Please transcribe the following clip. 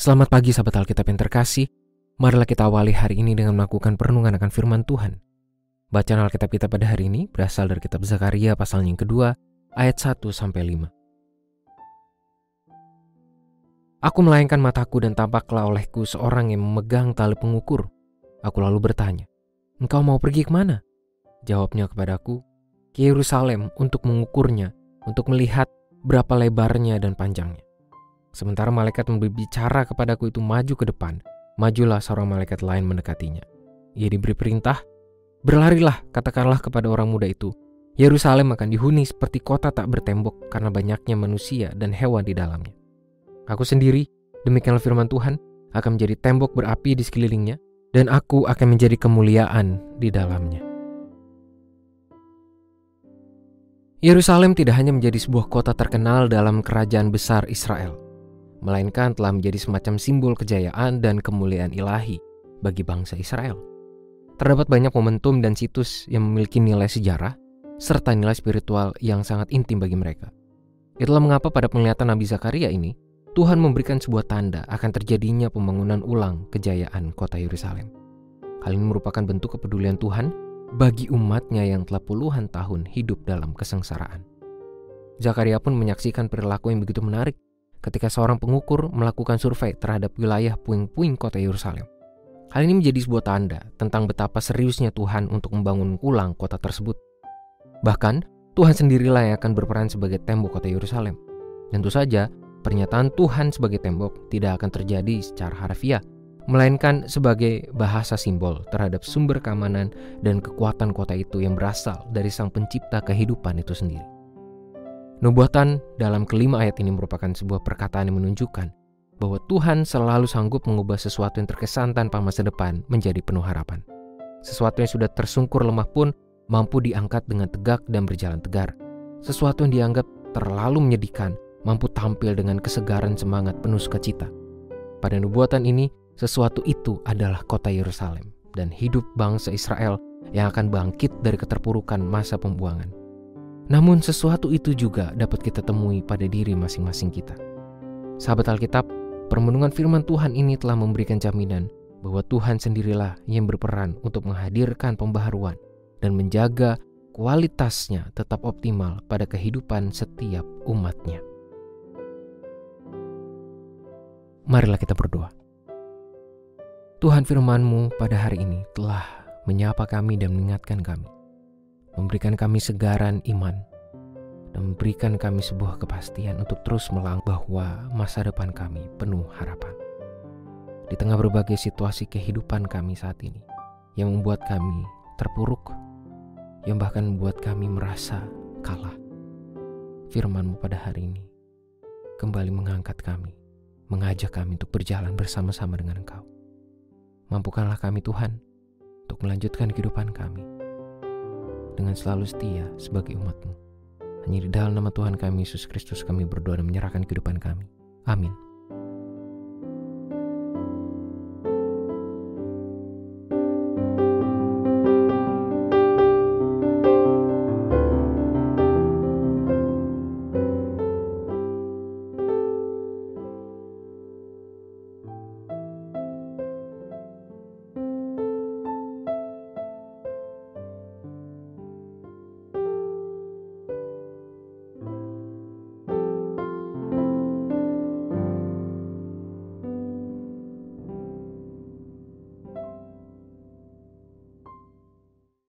Selamat pagi sahabat Alkitab yang terkasih. Marilah kita awali hari ini dengan melakukan perenungan akan firman Tuhan. Bacaan Alkitab kita pada hari ini berasal dari kitab Zakaria pasal yang kedua, ayat 1 sampai 5. Aku melayangkan mataku dan tampaklah olehku seorang yang memegang tali pengukur. Aku lalu bertanya, Engkau mau pergi ke mana? Jawabnya kepadaku, ke Yerusalem untuk mengukurnya, untuk melihat berapa lebarnya dan panjangnya. Sementara malaikat berbicara kepadaku itu maju ke depan, majulah seorang malaikat lain mendekatinya. Ia diberi perintah, berlarilah katakanlah kepada orang muda itu, Yerusalem akan dihuni seperti kota tak bertembok karena banyaknya manusia dan hewan di dalamnya. Aku sendiri, demikianlah firman Tuhan, akan menjadi tembok berapi di sekelilingnya, dan aku akan menjadi kemuliaan di dalamnya. Yerusalem tidak hanya menjadi sebuah kota terkenal dalam kerajaan besar Israel, melainkan telah menjadi semacam simbol kejayaan dan kemuliaan ilahi bagi bangsa Israel. Terdapat banyak momentum dan situs yang memiliki nilai sejarah serta nilai spiritual yang sangat intim bagi mereka. Itulah mengapa pada penglihatan Nabi Zakaria ini, Tuhan memberikan sebuah tanda akan terjadinya pembangunan ulang kejayaan kota Yerusalem. Hal ini merupakan bentuk kepedulian Tuhan bagi umatnya yang telah puluhan tahun hidup dalam kesengsaraan. Zakaria pun menyaksikan perilaku yang begitu menarik ketika seorang pengukur melakukan survei terhadap wilayah puing-puing kota Yerusalem. Hal ini menjadi sebuah tanda tentang betapa seriusnya Tuhan untuk membangun ulang kota tersebut. Bahkan, Tuhan sendirilah yang akan berperan sebagai tembok kota Yerusalem. Tentu saja, pernyataan Tuhan sebagai tembok tidak akan terjadi secara harfiah, melainkan sebagai bahasa simbol terhadap sumber keamanan dan kekuatan kota itu yang berasal dari Sang Pencipta kehidupan itu sendiri. Nubuatan dalam kelima ayat ini merupakan sebuah perkataan yang menunjukkan bahwa Tuhan selalu sanggup mengubah sesuatu yang terkesan tanpa masa depan menjadi penuh harapan. Sesuatu yang sudah tersungkur lemah pun mampu diangkat dengan tegak dan berjalan tegar. Sesuatu yang dianggap terlalu menyedihkan mampu tampil dengan kesegaran semangat penuh sukacita. Pada nubuatan ini, sesuatu itu adalah kota Yerusalem dan hidup bangsa Israel yang akan bangkit dari keterpurukan masa pembuangan. Namun sesuatu itu juga dapat kita temui pada diri masing-masing kita. Sahabat Alkitab, permenungan firman Tuhan ini telah memberikan jaminan bahwa Tuhan sendirilah yang berperan untuk menghadirkan pembaharuan dan menjaga kualitasnya tetap optimal pada kehidupan setiap umatnya. Marilah kita berdoa. Tuhan firman-Mu pada hari ini telah menyapa kami dan mengingatkan kami memberikan kami segaran iman, dan memberikan kami sebuah kepastian untuk terus melangkah bahwa masa depan kami penuh harapan. Di tengah berbagai situasi kehidupan kami saat ini, yang membuat kami terpuruk, yang bahkan membuat kami merasa kalah. Firmanmu pada hari ini kembali mengangkat kami, mengajak kami untuk berjalan bersama-sama dengan Engkau. Mampukanlah kami Tuhan untuk melanjutkan kehidupan kami dengan selalu setia sebagai umatmu. Hanya di dalam nama Tuhan kami Yesus Kristus kami berdoa dan menyerahkan kehidupan kami. Amin.